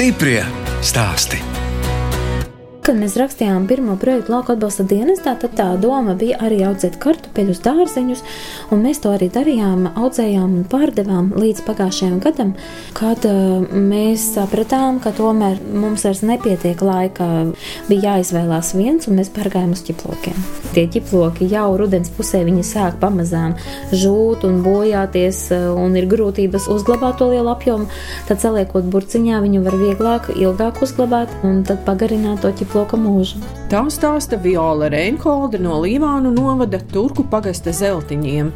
Stiprie stāsti. Kad mēs rakstījām pirmo projektu lauka atbalsta dienestā, tad tā doma bija arī audzēt kartupeļus, dārzeņus, un mēs to arī darījām, audzējām un pārdevām līdz pagājušajam gadam, kad uh, mēs sapratām, ka tomēr mums vairs nepietiek laika. Bija jāizvēlās viens, un mēs pārgājām uz ķiplokiem. Tie ķiploki jau rudens pusē viņi sāk pamazām žūt un bojāties, uh, un ir grūtības uzglabāt to lielu apjomu. Tad, saliekot burciņā, viņu var vieglāk, ilgāk uzglabāt un tad pagarināt to ķiploku ploka mūžu. Tā stāsta Viola Reinholde no Līvānu novada Turku pagasta zeltiņiem.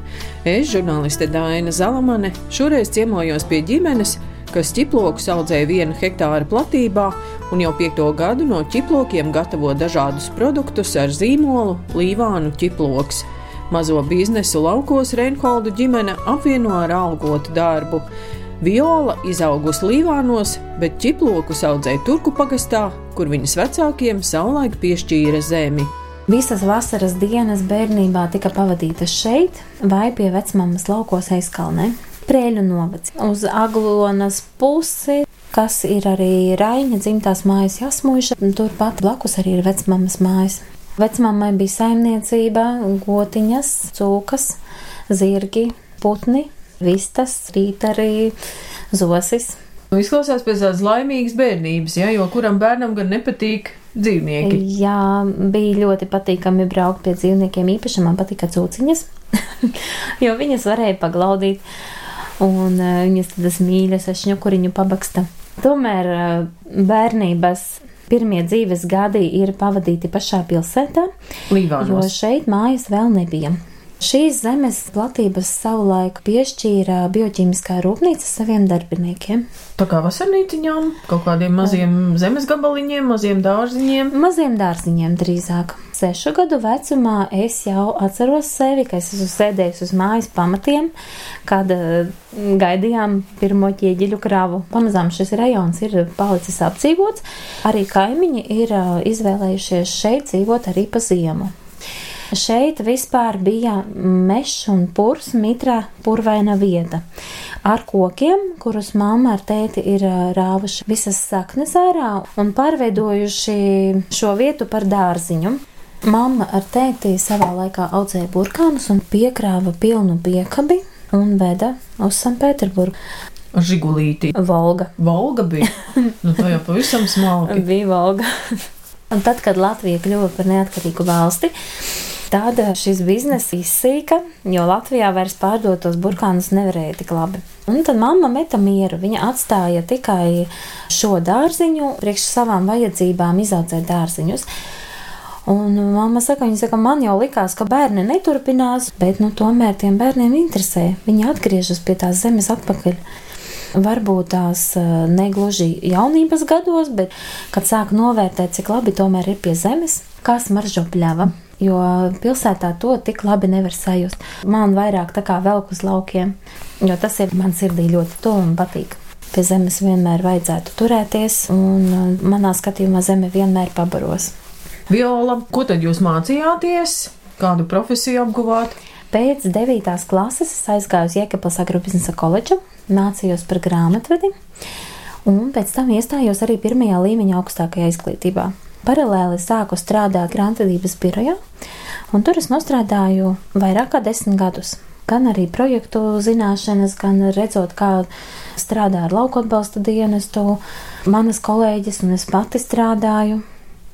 Es, žurnāliste Daina Zalamane, šoreiz ciemojos pie ģimenes, kas ķiplokus audzēja vienu hektāra platībā un jau piekto gadu no ķiplokiem gatavo dažādus produktus ar zīmolu Līvānu ķiploks. Mazo biznesu laukos Reinholdu ģimene apvieno ar algotu darbu. Viola izaugusi Līvānos, bet ķiplokus audzēja Turku pagastā, kur viņas vecākiem savulaik piešķīra zemi. Visas vasaras dienas bērnībā tika pavadītas šeit vai pie vecmāmas laukos aizkalnē. Prēļu novads uz Aglonas pusi, kas ir arī Raina dzimtās mājas jasmuiša, turpat blakus arī ir vecmāmas mājas. Vecmāmai bija saimniecība, gotiņas, cūkas, zirgi, putni, vistas, rīt arī zosis. Nu, izklausās pēc tādas laimīgas bērnības, ja, jo kuram bērnam gan nepatīk dzīvnieki. Jā, bija ļoti patīkami braukt pie dzīvniekiem. Īpaši man patika cūciņas, jo viņas varēja paglaudīt. Un uh, viņas tādas mīļas, šņukuriņu pabaksta. Tomēr uh, bērnības pirmie dzīves gadi ir pavadīti pašā pilsētā, Līvānos. jo šeit mājas vēl nebija. Šīs zemes platības savulaik piešķīra bioķīmiskā rūpnīca saviem darbiniekiem. Tā kā vasarnīciņām, kaut kādiem maziem zemes gabaliņiem, maziem dārziņiem. Maziem dārziņiem drīzāk. Sešu gadu vecumā es jau atceros sevi, ka es esmu sēdējis uz mājas pamatiem, kad uh, gaidījām pirmo ķieģeļu kravu. Pamazām šis rajons ir palicis apdzīvots. Arī kaimiņi ir izvēlējušies šeit dzīvot arī pa ziemu. Šeit vispār bija mežs un purs, mitrā purvaina vieta. Ar kokiem, kurus mamma ar tēti ir rāvuši visas saknes ārā un pārveidojuši šo vietu par dārziņu. Mamma ar tēti savā laikā audzēja burkānus un piekrāva pilnu piekabi un veda uz Sanktpēterburgu. Žigulīti. Volga. Volga bija. Nu, tā jau pavisam smalki. Bija Volga. Un tad, kad Latvija kļuva par neatkarīgu valsti, tad šis bizness izsīka, jo Latvijā vairs pārdotos burkānus nevarēja tik labi. Un tad mamma meta mieru. Viņa atstāja tikai šo dārziņu, priekš savām vajadzībām izaudzēt dārziņus. Un mamma saka, viņa saka, man jau likās, ka bērni neturpinās, bet nu, tomēr tiem bērniem interesē. Viņi atgriežas pie tās zemes atpakaļ. Varbūt tās negluži jaunības gados, bet kad sāk novērtēt, cik labi tomēr ir pie zemes, kā smaržo pļava. Jo pilsētā to tik labi nevar sajust. Man vairāk tā kā velk uz laukiem, jo tas ir man sirdī ļoti tuvu un patīk. Pie zemes vienmēr vajadzētu turēties, un manā skatījumā zeme vienmēr pabaros. Viola, ko tad jūs mācījāties? Kādu profesiju apguvāt? Pēc 9. klases es aizgāju uz Jēkabils agrobiznesa koledžu, mācījos par grāmatvedi, un pēc tam iestājos arī pirmajā līmeņa augstākajā izglītībā. Paralēli sāku strādāt grāmatvedības birojā, un tur es nostrādāju vairāk kā desmit gadus. Gan arī projektu zināšanas, gan redzot, kā strādā ar lauku atbalsta dienestu, manas kolēģis un es pati strādāju.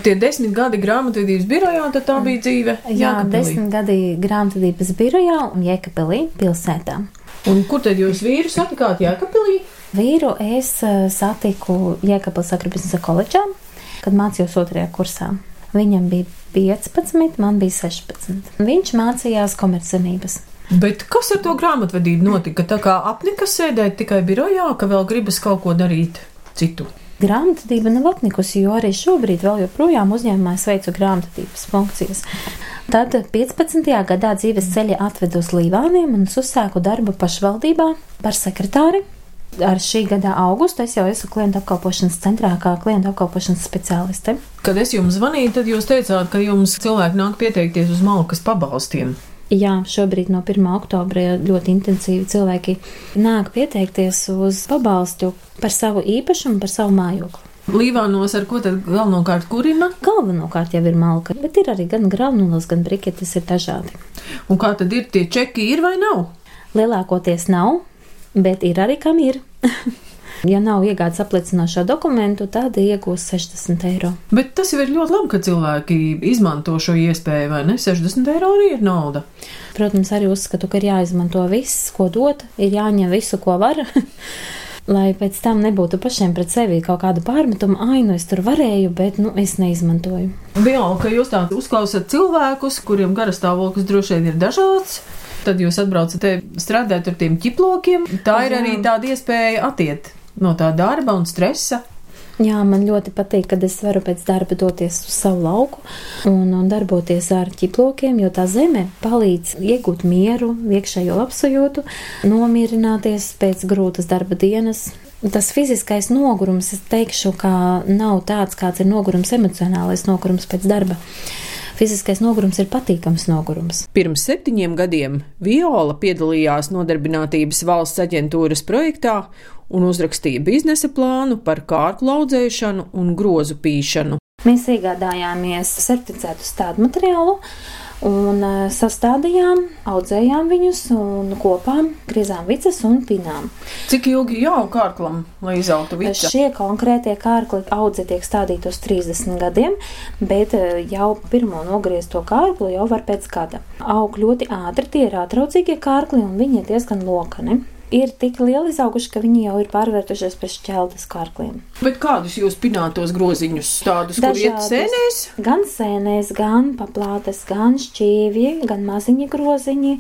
Tie desmit gadi grāmatvedības birojā, tad tā bija dzīve. Jā, desmit gadi grāmatvedības birojā un Jēkabelī pilsētā. Un kur tad jūs vīru satikāt Jēkabelī? Vīru es satiku Jēkabils agrobiznesa koledžā, kad mācījos otrajā kursā. Viņam bija 15, man bija 16. Viņš mācījās komerczenības. Bet kas ar to grāmatvedību notika? Tā kā apnika sēdēt tikai birojā, ka vēl gribas kaut ko darīt citu. Grāmatvedība nav apnikusi, jo arī šobrīd vēl joprojām uzņēmumā es veicu grāmatvedības funkcijas. Tad 15. gadā dzīves ceļa atvedu uz Līvāniem un uzsāku darbu pašvaldībā par sekretāri. Ar šī gada augustu es jau esmu klientu apkalpošanas centrā, kā klientu apkalpošanas speciāliste. Kad es jums zvanīju, tad jūs teicāt, ka jums cilvēki nāk pieteikties uz malkas pabalstiem. Jā, šobrīd no 1. oktobra ļoti intensīvi cilvēki nāk pieteikties uz pabalstu par savu īpašumu, par savu mājokli. Līvānos ar ko tad galvenokārt kurina? Galvenokārt jau ir malka, bet ir arī gan granulas, gan briketes, ir dažādi. Un kā tad ir tie čeki, ir vai nav? Lielākoties nav, bet ir arī kam ir. Ja nav iegādes apliecinošo dokumentu, tad iegūs 60 eiro. Bet tas jau ir ļoti labi, ka cilvēki izmanto šo iespēju, vai ne? 60 eiro arī ir nauda. Protams, arī uzskatu, ka ir jāizmanto viss, ko dot, ir jāņem visu, ko var. lai pēc tam nebūtu pašiem pret sevi kaut kāda pārmetuma, ai, nu es tur varēju, bet nu, es neizmantoju. Viola, ka jūs tā uzklausat cilvēkus, kuriem garastāvoklis droši vien ir dažāds. Tad jūs atbraucat te strādāt ar tiem ķiplokiem. Tā ir arī tāda iespēja atiet no tā darba un stresa. Jā, man ļoti patīk, kad es varu pēc darba doties uz savu lauku un, un darboties ar ķiplokiem, jo tā zeme palīdz iegūt mieru, iekšējo labsajūtu, nomierināties pēc grūtas darba dienas. Tas fiziskais nogurums, es teikšu, ka nav tāds, kāds ir nogurums, emocionālais nogurums pēc darba fiziskais nogurums ir patīkams nogurums. Pirms septiņiem gadiem Viola piedalījās Nodarbinātības valsts aģentūras projektā un uzrakstīja biznesa plānu par kārklu audzēšanu un grozu pīšanu. Mēs iegādājāmies certificētu stādu materiālu. Un e, sastādījām, audzējām viņus un kopā griezām vicas un pinām. Cik ilgi jāaug kārklam, lai izaugtu vica? Šie konkrētie kārkli audzi tiek stādīti uz 30 gadiem, bet e, jau pirmo nogriezto kārklu jau var pēc gada. Aug ļoti ātri, tie ir atraucīgie kārkli un viņi ir diezgan lokani ir tik lieli izauguši, ka viņi jau ir pārvērtušies pēc šķeldes kārkliem. Bet kādus jūs pinātos groziņus? Tādus, kur iet sēnēs? Gan sēnēs, gan paplātes, gan šķīvji, gan maziņi groziņi,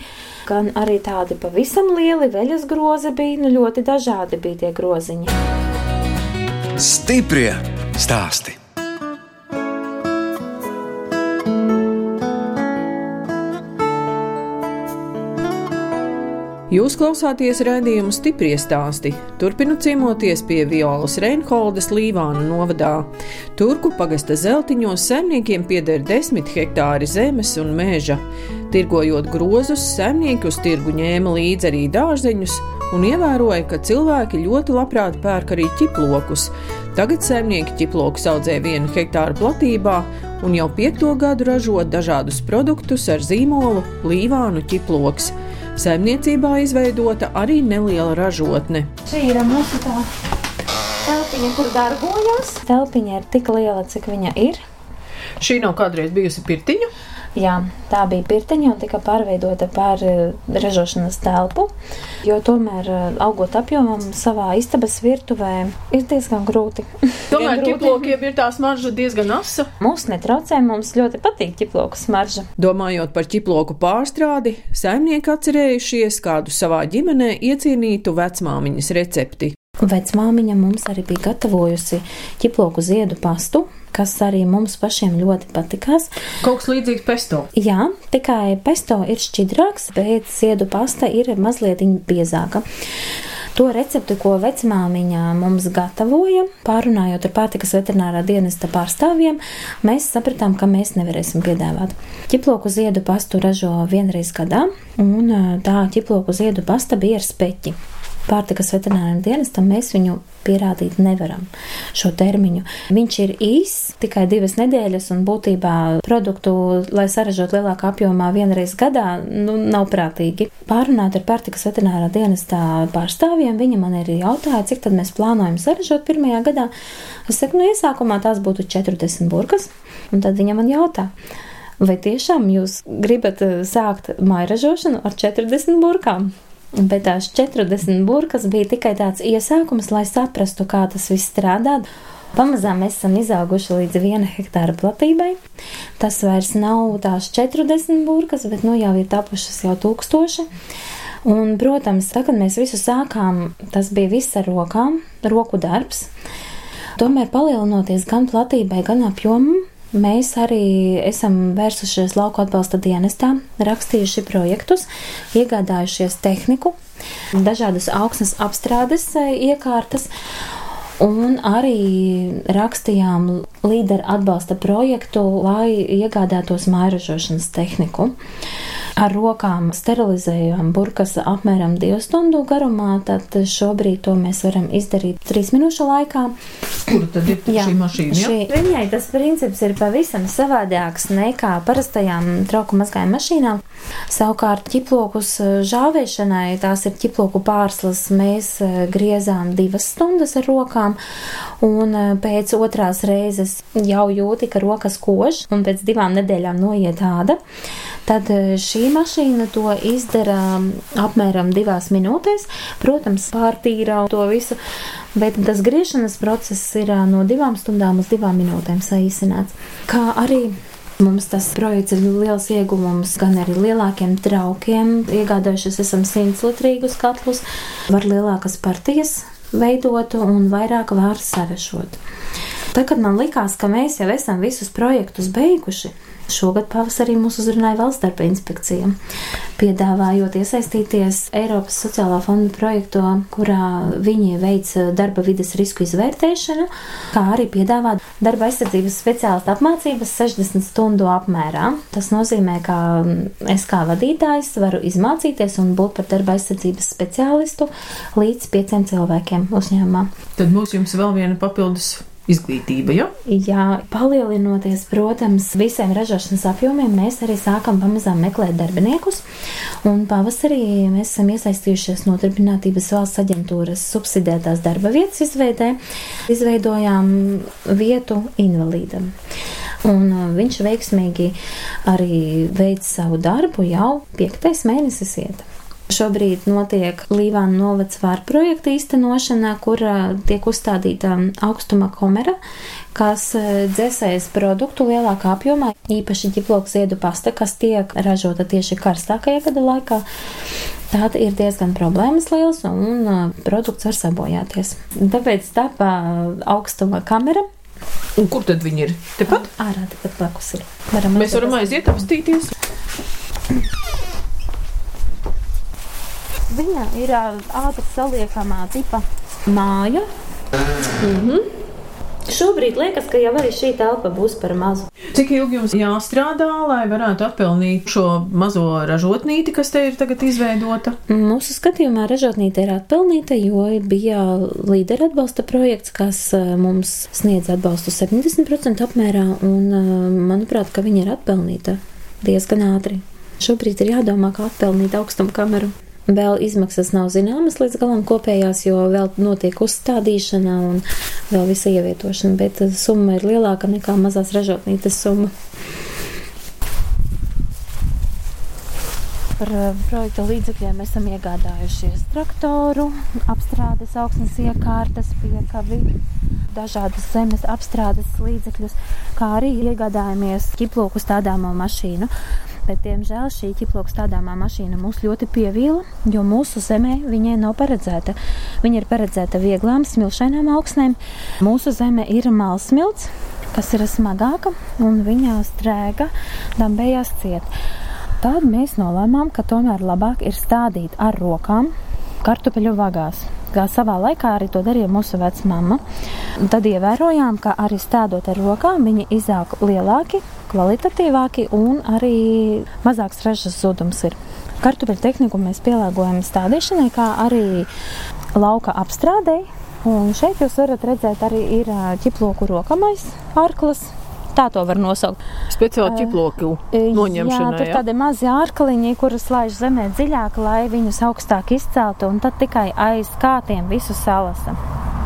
gan arī tādi pavisam lieli veļas grozi bija, nu ļoti dažādi bija tie groziņi. Stiprie stāsti! Jūs klausāties raidījumu stipri stāstī. Turpinu ciemoties pie Violas Reinholdes Līvānu novadā. Turku pagasta zeltiņos saimniekiem pieder desmit hektāri zemes un meža. Tirgojot grozus, saimnieki uz tirgu ņēma līdzi arī dārzeņus un ievēroja, ka cilvēki ļoti labprāt pērk arī ķiplokus. Tagad saimnieki ķiplokus audzē vienu hektāru platībā un jau piekto gadu ražo dažādus produktus ar zīmolu Līvānu ķiploks. Saimniecībā izveidota arī neliela ražotne. Šī ir mūsu tā telpiņa, kur darbojas. Telpiņa ir tik liela, cik viņa ir. Šī nav kādreiz bijusi pirtiņa. Jā, tā bija pirtiņa un tika pārveidota par eh, ražošanas telpu, jo tomēr eh, augot apjomam savā istabas virtuvē ir diezgan grūti. Tomēr ķiplokiem ir tā smarža diezgan asa. Mums netraucē, mums ļoti patīk ķiploku smarža. Domājot par ķiploku pārstrādi, saimnieki atcerējušies kādu savā ģimenē iecienītu vecmāmiņas recepti. Vecmāmiņa mums arī bija gatavojusi ķiploku ziedu pastu, kas arī mums pašiem ļoti patikās. Kaut kas līdzīgs pesto. Jā, tikai pesto ir šķidrāks, bet ziedu pasta ir mazliet biezāka. To recepti, ko vecmāmiņa mums gatavoja, pārunājot ar pārtikas veterinārā dienesta pārstāvjiem, mēs sapratām, ka mēs nevarēsim piedāvāt. Ķiploku ziedu pastu ražo vienreiz gadā, un tā ķiploku ziedu pasta bija ar speķi pārtikas veterinārijam dienestam mēs viņu pierādīt nevaram šo termiņu. Viņš ir īss, tikai divas nedēļas, un būtībā produktu, lai saražot lielākā apjomā vienreiz gadā, nu, nav prātīgi. Pārunāt ar pārtikas veterinārā dienestā pārstāvjiem, viņa man arī jautāja, cik tad mēs plānojam saražot pirmajā gadā. Es saku, nu, iesākumā tās būtu 40 burkas, un tad viņa man jautā. Vai tiešām jūs gribat eh, sākt mairažošanu ar 40 burkām? Bet tās 40 burkas bija tikai tāds iesākums, lai saprastu, kā tas viss strādā. Pamazām mēs esam izauguši līdz viena hektāra platībai. Tas vairs nav tās 40 burkas, bet nu jau ir tapušas jau tūkstoši. Un, protams, tad, kad mēs visu sākām, tas bija viss ar rokām, roku darbs. Tomēr palielinoties gan platībai, gan apjomam, Mēs arī esam vērsušies lauku atbalsta dienestā, rakstījuši projektus, iegādājušies tehniku, dažādas augsnes apstrādes eh, iekārtas. Un arī rakstījām līderu atbalsta projektu, lai iegādātos mairažošanas tehniku. ar rokām sterilizējām burkas apmēram 2 stundu garumā, tad šobrīd to mēs varam izdarīt 3 minūšu laikā. Kur tad ir jā, šī mašīna? Ja? Šī, viņai tas princips ir pavisam savādāks nekā parastajām trauku mazgājuma mašīnām. Savukārt ķiplokus žāvēšanai, tās ir ķiploku pārslas, mēs griezām divas stundas ar rokām, un pēc otrās reizes jau jūti, ka rokas kož, un pēc divām nedēļām noiet āda. Tad šī mašīna to izdara apmēram divās minūtēs. Protams, pārtīra to visu, bet tas griešanas process ir no divām stundām uz divām minūtēm saīsināts. Kā arī Mums tas projekts ir liels ieguvums gan arī lielākiem traukiem. Iegādājušies esam 100 litrīgus katlus, var lielākas partijas veidot un vairāk var sarešot. Tagad man likās, ka mēs jau esam visus projektus beiguši. Šogad pavasarī mūs uzrunāja valsts darba inspekcija, piedāvājot iesaistīties Eiropas sociālā fonda projektā, kurā viņi veic darba vides risku izvērtēšanu, kā arī piedāvā darba aizsardzības speciālistu apmācības 60 stundu apmērā. Tas nozīmē, ka es kā vadītājs varu izmācīties un būt par darba aizsardzības speciālistu līdz pieciem cilvēkiem uzņēmumā. Tad mums jums vēl viena papildus izglītība. Ja? Jā, palielinoties, protams, visiem ražošanas apjomiem, mēs arī sākam pamazām meklēt darbiniekus. Un pavasarī mēs esam iesaistījušies Nodarbinātības valsts aģentūras subsidētās darba vietas izveidē. Izveidojām vietu invalīdam. Un uh, viņš veiksmīgi arī veic savu darbu jau piektais mēnesis iet. Šobrīd notiek Līvāna novads vāra projekta īstenošana, kur tiek uzstādīta augstuma kamera, kas dzēsēs produktu lielākā apjomā, īpaši ģiploku ziedu pasta, kas tiek ražota tieši karstākajā gada laikā. Tāda ir diezgan problēmas liels un produkts var sabojāties. Tāpēc tāpā augstuma kamera. Un kur tad viņi ir? Tepat? Ārā, tepat blakus ir. Varam Mēs varam aiziet apstīties. Viņa ir ātri saliekamā tipa māja. Mm -hmm. Šobrīd liekas, ka jau arī šī telpa būs par mazu. Cik ilgi jums jāstrādā, lai varētu atpelnīt šo mazo ražotnīti, kas te ir tagad izveidota? Mūsu skatījumā ražotnīte ir atpelnīta, jo bija līdera atbalsta projekts, kas mums sniedz atbalstu 70% apmērā, un manuprāt, ka viņa ir atpelnīta diezgan ātri. Šobrīd ir jādomā, kā atpelnīt augstumu kameru. Vēl izmaksas nav zināmas līdz galam kopējās, jo vēl notiek uzstādīšana un vēl visa ievietošana, bet summa ir lielāka nekā mazās ražotnītes summa. Par eh, projekta līdzekļiem esam iegādājušies traktoru, apstrādes augsnes iekārtas, piekavi, dažādas zemes apstrādes līdzekļus, kā arī iegādājamies ķiploku stādāmo mašīnu bet, diemžēl, šī ķiploks stādāmā mašīna mūs ļoti pievīla, jo mūsu zemē viņai nav paredzēta. Viņa ir paredzēta vieglām, smilšainām augsnēm. Mūsu zeme ir malsmilts, kas ir smagāka, un viņa strēga dambējās ciet. Tad mēs nolēmām, ka tomēr labāk ir stādīt ar rokām kartupeļu vagās kā savā laikā arī to darīja mūsu vecmāma. Tad ievērojām, ka arī stādot ar rokām, viņi izaug lielāki, kvalitatīvāki un arī mazāks ražas zudums ir. Kartupeļu tehniku mēs pielāgojam stādīšanai, kā arī lauka apstrādei. Un šeit jūs varat redzēt, arī ir ķiploku rokamais arklis, Tā to var nosaukt. Speciāli ķiploku noņemšanai. Jā, tur ja? tādi mazi ārkaliņi, kurus laiž zemē dziļāk, lai viņus augstāk izceltu, un tad tikai aiz kātiem visu salasa.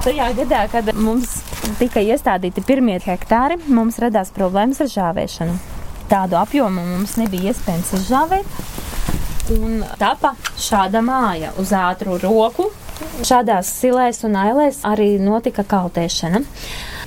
Tajā gadā, kad mums tika iestādīti pirmie hektāri, mums radās problēmas ar žāvēšanu. Tādu apjomu mums nebija iespējams izžāvēt. Un tapa šāda māja uz ātru roku. Šādās silēs un ailēs arī notika kaltēšana.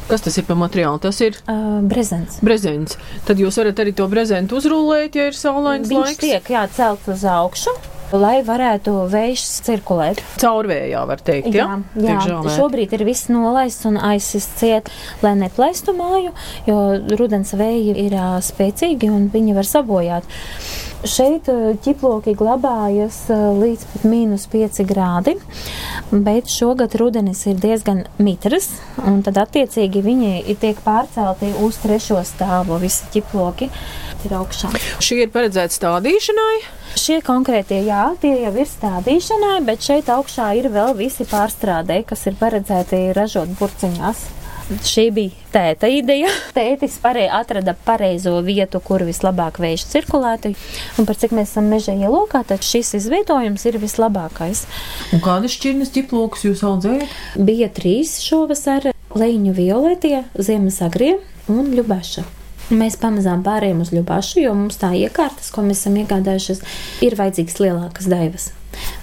Kas tas ir par materiālu? Tas ir uh, brezents. brezents. Tad jūs varat arī to brezentu uzrullēt, ja ir saulains Viņš laiks. tiek jācelt uz augšu. Lai varētu vējš cirkulēt. Caurvējā var teikt, ja? jā, jā. šobrīd ir viss nolaists un aizsists ciet, lai neplēstu māju, jo rudens vēji ir spēcīgi un viņi var sabojāt. Šeit ķiploki glabājas līdz pat mīnus 5 grādi, bet šogad rudenis ir diezgan mitrs, un tad attiecīgi viņi tiek pārcelti uz trešo stāvu visi ķiploki ir augšā. Šie ir paredzēti stādīšanai? Šie konkrētie, jā, tie jau ir stādīšanai, bet šeit augšā ir vēl visi pārstrādē, kas ir paredzēti ražot burciņās. Šī bija tēta ideja. Tētis parei, atrada pareizo vietu, kur vislabāk vējš cirkulētu. Un par cik mēs esam meža ielokā, tad šis izvietojums ir vislabākais. Un kādas šķirnes ķiplokus jūs audzējat? Bija trīs šovasar - leņu violetie, ziemas agrie un ļubaša. Mēs pamazām pārējām uz ļubašu, jo mums tā iekārtas, ko mēs esam iegādājušies, ir vajadzīgas lielākas daivas.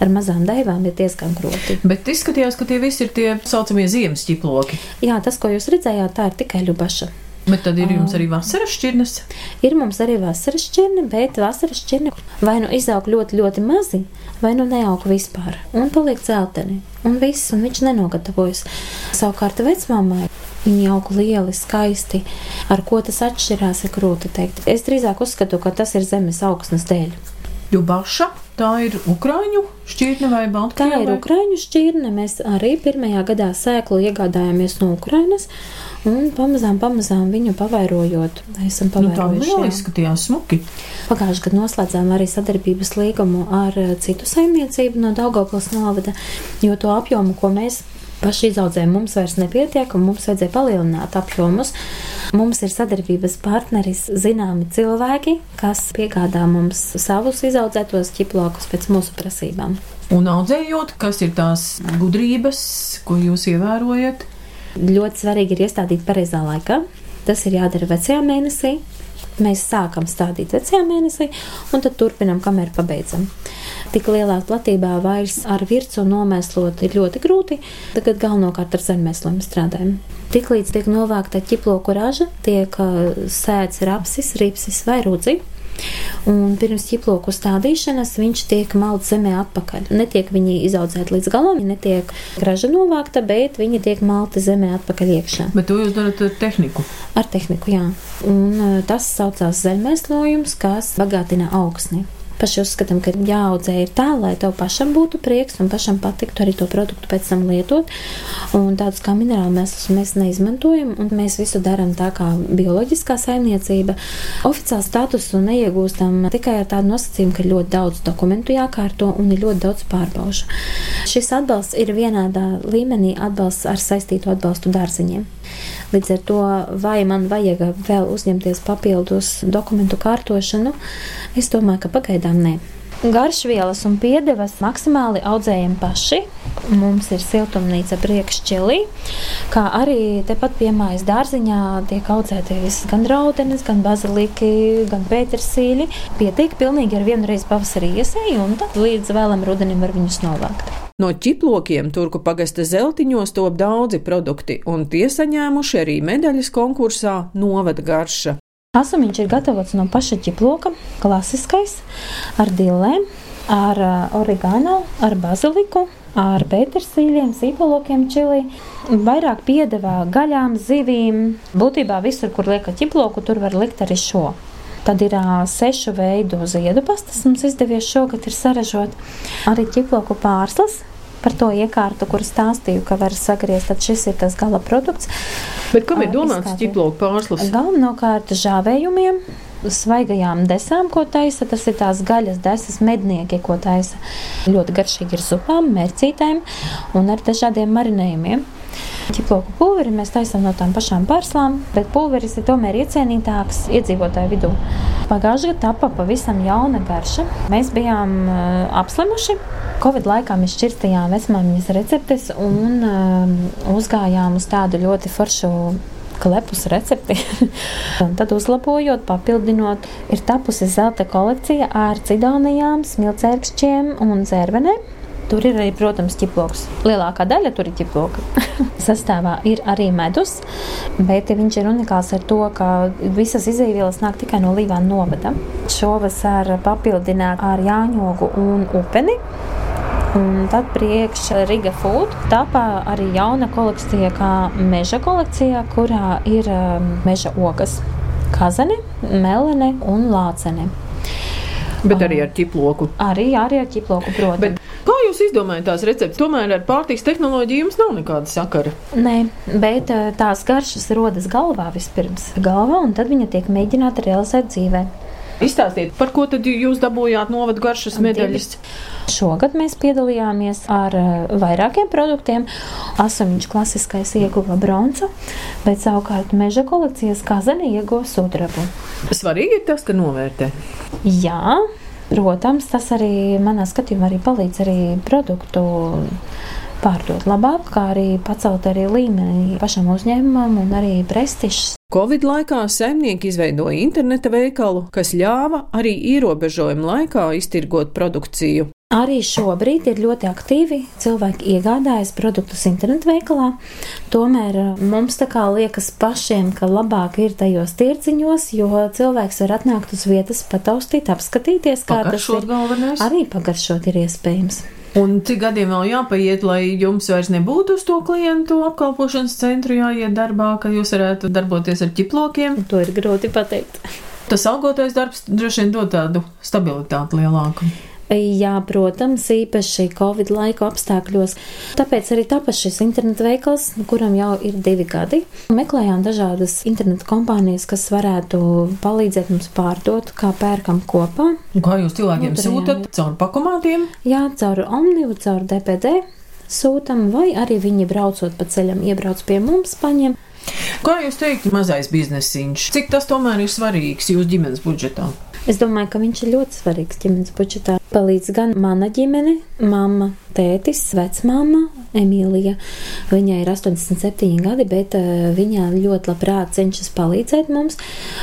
Ar mazām daivām ir diezgan grūti. Bet izskatījās, ka tie visi ir tie saucamie ziemas ķiploki. Jā, tas, ko jūs redzējāt, tā ir tikai ļubaša. Bet tad ir jums arī vasaras šķirnes? Ir mums arī vasaras šķirne, bet vasaras šķirne vai nu izaug ļoti, ļoti mazi, vai nu neaug vispār. Un paliek celteni. Un viss, un viņš nenogatavojas. Savukārt vecmāmai Viņi aug lieli, skaisti. Ar ko tas atšķirās, ir grūti pateikt. Es drīzāk uzskatu, ka tas ir zemes augsnes dēļ. Jo baša tā ir ukrāņu šķirne vai baltkrievai? Tā ir ukrāņu šķirne. Mēs arī pirmajā gadā sēklu iegādājāmies no Ukrainas. Un pamazām, pamazām viņu pavairojot, esam pavairojuši. Nu, tā vēl izskatījās smuki. Pagājušajā gadā noslēdzām arī sadarbības līgumu ar citu saimniecību no Daugavpils novada, jo to apjomu, ko mēs paši izaudzējumi mums vairs nepietiek, un mums vajadzēja palielināt apjomus. Mums ir sadarbības partneris, zināmi cilvēki, kas piegādā mums savus izaudzētos ķiplokus pēc mūsu prasībām. Un audzējot, kas ir tās gudrības, ko jūs ievērojat? Ļoti svarīgi ir iestādīt pareizā laikā. Tas ir jādara vecajā mēnesī, mēs sākam stādīt vecajā mēnesī, un tad turpinām, kamēr pabeidzam. Tik lielā platībā vairs ar virsmu nomēslot ir ļoti grūti, tagad galvenokārt ar zemēslojumu strādājam. Tiklīdz tiek novākta ķiploku raža, tiek sēts rapsis, ripsis vai rudzi. Un pirms ķiploku stādīšanas viņš tiek malts zemē atpakaļ. Netiek viņi izaudzēti līdz galam, netiek graža novākta, bet viņi tiek malti zemē atpakaļ iekšā. Bet to jūs darat ar tehniku? Ar tehniku, jā. Un tas saucās zeļmēslojums, kas bagātina augsni paši uzskatām, ka jāaudzē ir tā, lai tev pašam būtu prieks un pašam patiktu arī to produktu pēc tam lietot. Un tādus kā minerālu mēs, mēs neizmantojam, un mēs visu darām tā kā bioloģiskā saimniecība. Oficiālu statusu neiegūstam tikai ar tādu nosacījumu, ka ļoti daudz dokumentu jākārto un ir ļoti daudz pārbaušu. Šis atbalsts ir vienādā līmenī atbalsts ar saistītu atbalstu dārziņiem. Līdz ar to, vai man vajag vēl uzņemties papildus dokumentu kārtošanu, es domāju, ka pagaidām nē. Garšvielas un piedevas maksimāli audzējam paši. Mums ir siltumnīca priekšķelī, kā arī tepat pie mājas dārziņā tiek audzētas gan rautenes, gan baziliki, gan pētersīļi. Pietiek pilnīgi ar vienu reizi pavasarī iesēju, un tad līdz vēlam rudenim var viņus novākt. No ķiplokiem Turku pagasta zeltiņos top daudzi produkti, un tie saņēmuši arī medaļas konkursā Novada garša. Asumiņš ir gatavots no paša ķiploka, klasiskais, ar dillēm, ar origāno, ar baziliku, ar pētersīļiem, sīpolokiem, čili. Vairāk piedevā gaļām, zivīm. Būtībā visur, kur lieka ķiploku, tur var likt arī šo. Tad ir uh, sešu veidu ziedu pastas. Mums izdevies šogad ir saražot arī ķiploku pārslas. Par to iekārtu, kur stāstīju, ka var sagriezt, tad šis ir tas gala produkts. Bet kam ir domāts ķiploku pārslas? Galvenokārt žāvējumiem, svaigajām desām, ko taisa. Tas ir tās gaļas desas mednieki, ko taisa. Ļoti garšīgi ir zupām, mērcītēm un ar dažādiem marinējumiem. Ķiploku pulveri mēs taisām no tām pašām pārslām, bet pulveris ir tomēr iecienītāks iedzīvotāju vidū. Pagājušajā gadā tapa pavisam jauna garša. Mēs bijām uh, apslimuši. Covid laikā mēs šķirstījām vecmāmiņas receptes un uh, uzgājām uz tādu ļoti foršu klepus recepti. tad, uzlabojot, papildinot, ir tapusi zelta kolekcija ar cidonijām, smilcērkšķiem un zērvenēm. Tur ir arī, protams, ķiploks. Lielākā daļa tur ir ķiploka. Sastāvā ir arī medus, bet viņš ir unikāls ar to, ka visas izēvielas nāk tikai no Līvāna novada. Šovasar papildināt ar jāņogu un upeni. Un tad priekšā Riga Food tāpā arī jauna kolekcija, kā meža kolekcijā, kurā ir um, meža ogas, kazane, melene un lācene. Bet arī ar ķiploku. Arī, arī ar ķiploku, protams. Bet jūs izdomājat tās receptes? Tomēr ar pārtiks tehnoloģiju jums nav nekāda sakara. Nē, bet eh, tās garšas rodas galvā vispirms. Galvā, un tad viņa tiek mēģināta realizēt dzīvē. Izstāstiet, par ko tad jūs dabūjāt novadu garšas medaļas? Šogad mēs piedalījāmies ar uh, vairākiem produktiem. Asamiņš klasiskais ieguva bronzu, bet savukārt meža kolekcijas kazani ieguva sudrabu. Svarīgi ir tas, ka novērtē. Jā, protams, tas arī manā skatījumā arī palīdz arī produktu pārdot labāk, kā arī pacelt arī līmeni pašam uzņēmumam un arī prestižs. Covid laikā saimnieki izveidoja interneta veikalu, kas ļāva arī ierobežojuma laikā iztirgot produkciju. Arī šobrīd ir ļoti aktīvi cilvēki iegādājas produktus internetu veikalā. Tomēr eh, mums tā kā liekas pašiem, ka labāk ir tajos tirdziņos, jo cilvēks var atnākt uz vietas, pataustīt, apskatīties, kā tas ir. Galvenais. Arī pagaršot ir iespējams. Un cik gadiem vēl jāpaiet, lai jums vairs nebūtu uz to klientu apkalpošanas centru jāiet darbā, ka jūs varētu darboties ar ķiplokiem? To ir grūti pateikt. Tas algotais darbs droši vien dod tādu stabilitāti lielāku. Jā, protams, īpaši Covid laika apstākļos. Tāpēc arī tāpēc šis internetu veikals, kuram jau ir divi gadi, meklējām dažādas internetu kompānijas, kas varētu palīdzēt mums pārdot, kā pērkam kopā. Kā jūs cilvēkiem Nu, sūtat caur pakomātiem? Jā, caur Omnivu, caur DPD sūtam, vai arī viņi braucot pa ceļam, iebrauc pie mums, paņem. Kā jūs teiktu, mazais biznesiņš? Cik tas tomēr ir svarīgs jūsu ģimenes budžetā? Es domāju, ka viņš ir ļoti svarīgs ģimenes budžetā. Palīdz gan mana ģimene, mamma, tētis, vecmāma, Emīlija. Viņai ir 87 gadi, bet uh, viņa ļoti labprāt cenšas palīdzēt mums.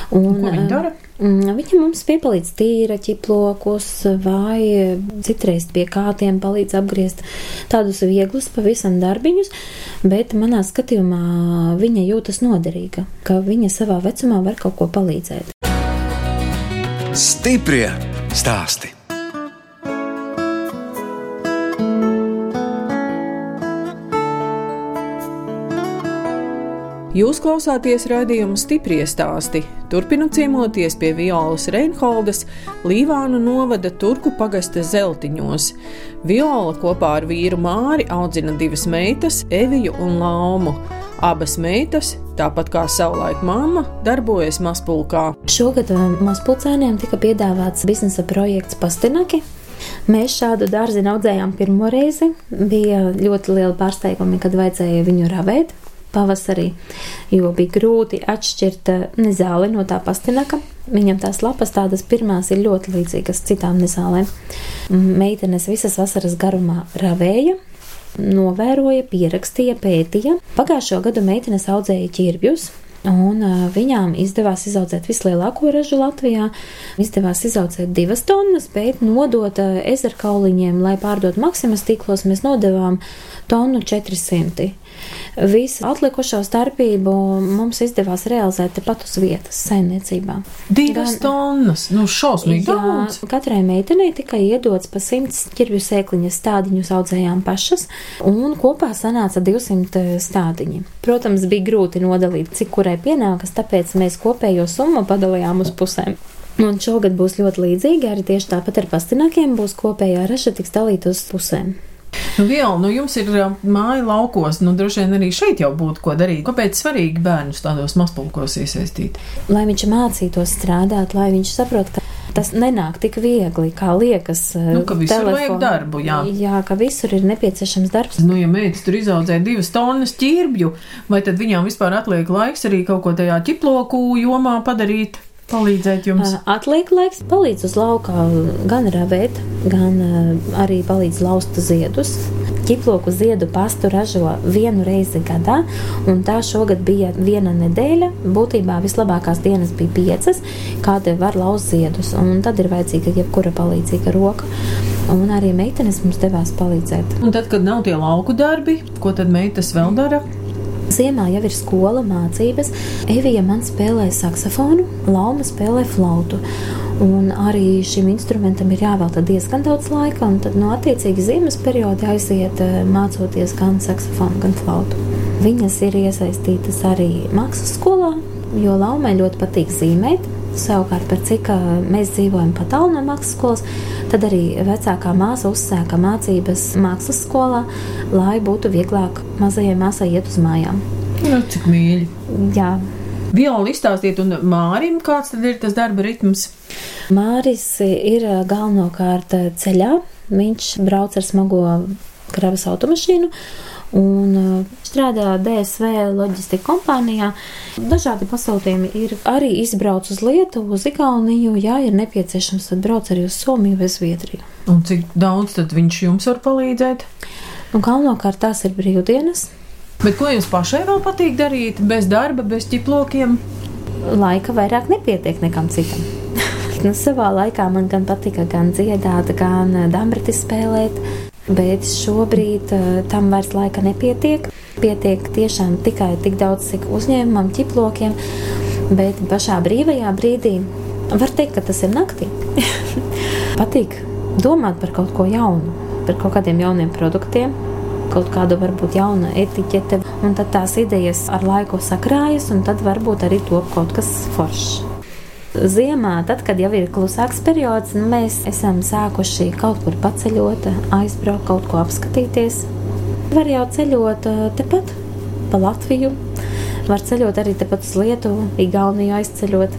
Un, Un ko viņa dara? Uh, viņa mums piepalīdz tīra ķiplokus vai citreiz pie kātiem palīdz apgriezt tādus vieglus pavisam darbiņus, bet manā skatījumā viņa jūtas noderīga, ka viņa savā vecumā var kaut ko palīdzēt. Stiprie stāsti. Jūs klausāties raidījuma stipri stāstī. Turpinu ciemoties pie Violas Reinholdas, Līvānu novada Turku pagasta zeltiņos. Viola kopā ar vīru Māri audzina divas meitas, Eviju un Laumu. Abas meitas, tāpat kā savulaik mamma, darbojas mazpulkā. Šogad uh, mazpulcēniem tika piedāvāts biznesa projekts Pastinaki. Mēs šādu dārziņu audzējām pirmo reizi. Bija ļoti liela pārsteiguma, kad vajadzēja viņu ravēt pavasarī, jo bija grūti atšķirt nezāli no tā pastinaka. Viņam tās lapas tādas pirmās ir ļoti līdzīgas citām nezālēm. Meitenes visas vasaras garumā ravēja, novēroja, pierakstīja, pētīja. Pagājušo gadu meitenes audzēja ķirbjus. Un viņām izdevās izaudzēt vislielāko ražu Latvijā. Izdevās izaudzēt divas tonnas, bet nodot ezerkauliņiem, lai pārdot maksimas tīklos, mēs nodevām tonu 400. Visu atlikušo starpību mums izdevās realizēt tepat uz vietas, saimniecībā. Divas Gan- tonnas, nu šausmīgi daudz. katrai meitenei tika iedots pa 100 ķirvju sēkliņas stādiņus audzējām pašas, un kopā sanāca 200 stādiņi. Protams, bija grūti nodalīt, cik kurai pienākas, tāpēc mēs kopējo summu padalījām uz pusēm. Un šogad būs ļoti līdzīgi, arī tieši tāpat ar pastinakiem būs kopējā raža tiks dalīta uz pusēm. Nu, Viela, nu jums ir ā, māja laukos, nu droši vien arī šeit jau būtu ko darīt. Kāpēc svarīgi bērnus tādos mazpulkos iesaistīt? lai viņš mācītos strādāt, lai viņš saprot, ka tas nenāk tik viegli, kā liekas. Nu, ka visur vajag darbu, jā. jā, ka visur ir nepieciešams darbs. Nu, ja meitas tur izaudzē divas tonnas ķirbju, vai tad viņām vispār atliek laiks arī kaut ko tajā ķiploku jomā padarīt, palīdzēt jums? Atliek laiks, palīdz uz laukā gan ravēt, gan arī palīdz laust ziedus. ķiploku ziedu pastu ražo vienu reizi gadā, un tā šogad bija viena nedēļa. Būtībā vislabākās dienas bija piecas, kāda var lauzt ziedus, un tad ir vajadzīga jebkura palīdzīga roka. Un arī meitenes mums devās palīdzēt. Un tad, kad nav tie lauku darbi, ko tad meitas vēl dara? Ziemā jau ir skola, mācības. Evija man spēlē saksofonu, Lauma spēlē flautu. Un arī šim instrumentam ir jāvelta diezgan daudz laika, un tad no nu, attiecīgi ziemas perioda aiziet eh, mācoties gan saksofonu, gan flautu. Viņas ir iesaistītas arī mākslas skolā, jo Laumai ļoti patīk zīmēt. Savukārt, par cik mēs dzīvojam pat tālu no mākslas skolas, tad arī vecākā māsa uzsāka mācības mākslas skolā, lai būtu vieglāk mazajai māsai iet uz mājām. Nu, cik mīļi! Jā. Violi izstāstīt, un Mārim kāds tad ir tas darba ritms? Māris ir galvenokārt ceļā. Viņš brauc ar smago kravas automašīnu un uh, strādā DSV loģistika kompānijā. Dažādi pasūtījumi ir arī izbrauc uz Lietuvu, uz Igauniju, ja ir nepieciešams, tad brauc arī uz Somiju vai Zviedriju. Un cik daudz tad viņš jums var palīdzēt? Nu, galvenokārt tās ir brīvdienas. Bet ko jums pašai vēl patīk darīt bez darba, bez ķiplokiem? Laika vairāk nepietiek nekam citam. nu, savā laikā man gan patika gan dziedāt, gan dambriti spēlēt. Bet šobrīd uh, tam vairs laika nepietiek. Pietiek tiešām tikai tik daudz, cik uzņēmumam, ķiplokiem, bet pašā brīvajā brīdī var teikt, ka tas ir naktī. Patīk domāt par kaut ko jaunu, par kaut kādiem jauniem produktiem, kaut kāda varbūt jauna etiķete, un tad tās idejas ar laiku sakrājas, un tad varbūt arī top kaut kas foršs. Ziemā, tad, kad jau ir klusāks periods, nu, mēs esam sākuši kaut kur paceļot, aizbraukt, kaut ko apskatīties. Var jau ceļot eh, tepat pa Latviju, var ceļot arī tepat uz Lietuvu, Igauniju aizceļot.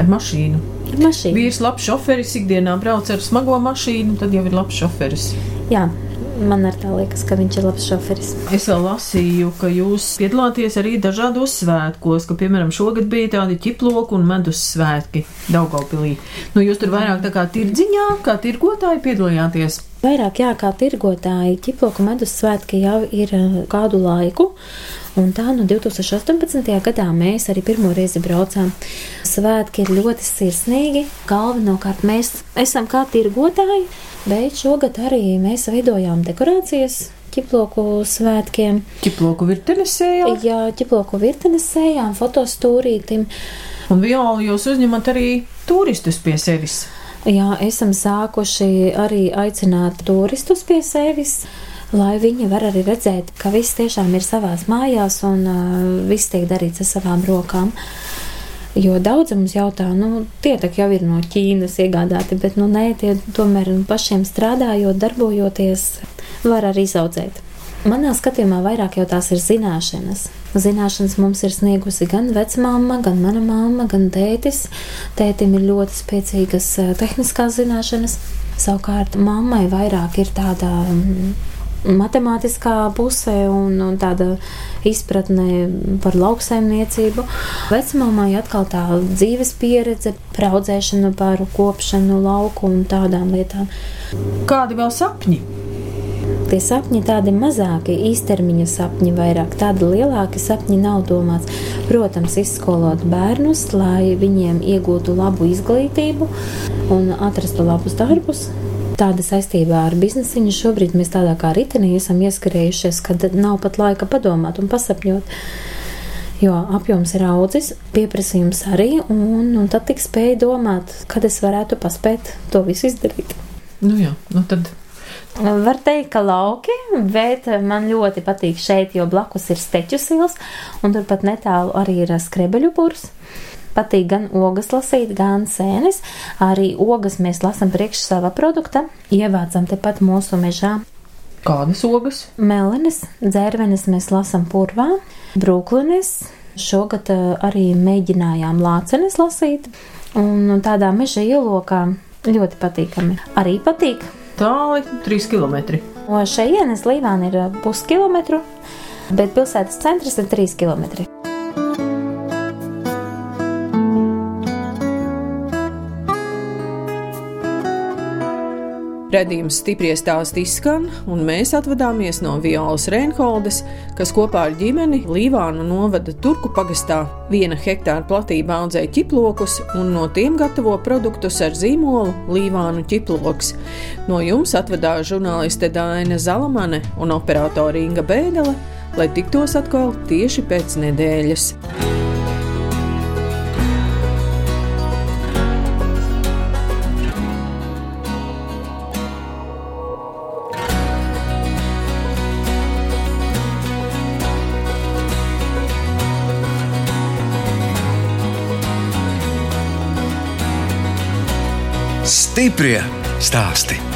Ar mašīnu. Ar mašīnu. Vīrs labs šoferis, ikdienā brauc ar smago mašīnu, tad jau ir labs šoferis. Jā, Man arī tā liekas, ka viņš ir labs šoferis. Es vēl lasīju, ka jūs piedalāties arī dažādos svētkos, ka, piemēram, šogad bija tādi ķiploku un medus svētki Daugaupilī. Nu, jūs tur vairāk tā kā tirdziņā, kā tirgotāji piedalījāties. Vairāk jā, kā tirgotāji, ķiploku medus svētki jau ir eh, kādu laiku. Un tā no 2018. gadā mēs arī pirmo reizi braucām. Svētki ir ļoti sirsnīgi. Galvenokārt mēs esam kā tirgotāji, bet šogad arī mēs veidojām dekorācijas ķiploku svētkiem. Ķiploku virtenes sējām? Jā, ķiploku virtenes sējām, fotostūrītim. Un violi jūs uzņemat arī turistus pie sevis. Jā, esam sākuši arī aicināt turistus pie sevis lai viņi var arī redzēt, ka viss tiešām ir savās mājās un uh, viss tiek darīts ar savām rokām. Jo daudz mums jautā, nu, tie tak jau ir no Ķīnas iegādāti, bet, nu, nē, tie tomēr pašiem strādājot, darbojoties, var arī izaudzēt. Manā skatījumā vairāk jau tās ir zināšanas. Zināšanas mums ir sniegusi gan vecmāma, gan mana mamma, gan tētis. Tētim ir ļoti spēcīgas tehniskās zināšanas. Savukārt mammai vairāk ir tāda matemātiskā pusē un, un tāda izpratne par lauksaimniecību. Vecmāmai atkal tā dzīves pieredze, praudzēšana par kopšanu lauku un tādām lietām. Kādi vēl sapņi? Tie sapņi tādi mazāki, īstermiņa sapņi, vairāk tādi lielāki sapņi nav domāts. Protams, izskolot bērnus, lai viņiem iegūtu labu izglītību un atrastu labus darbus, Tāda saistībā ar biznesiņu šobrīd mēs tādā kā ritenī esam ieskrējušies, kad nav pat laika padomāt un pasapņot. Jo apjoms ir audzis, pieprasījums arī, un, un tad tik spēja domāt, kad es varētu paspēt to visu izdarīt. Nu jā, nu tad Var teikt, ka lauki, bet man ļoti patīk šeit, jo blakus ir steķu sils, un turpat netālu arī ir skrebeļu purs patīk gan ogas lasīt, gan sēnes. Arī ogas mēs lasām priekš sava produkta, ievācam tepat mūsu mežā. Kādas ogas? Melenes, dzērvenes mēs lasām purvā, brūklines. Šogad eh, arī mēģinājām lācenes lasīt, un tādā meža ielokā ļoti patīkami. Arī patīk. Tāli 3 km. No šejienes Līvāna ir puskilometru, bet pilsētas centrs ir 3 km. Redījums stipri stāst izskan, un mēs atvadāmies no Violas Reinholdes, kas kopā ar ģimeni Līvānu novada Turku pagastā viena hektāra platībā audzēja ķiplokus un no tiem gatavo produktus ar zīmolu Līvānu ķiploks. No jums atvedās žurnāliste Dāna Zalamane un operātore Inga Bēdele, lai tiktos atkal tieši pēc nedēļas. Stiprie stāsti.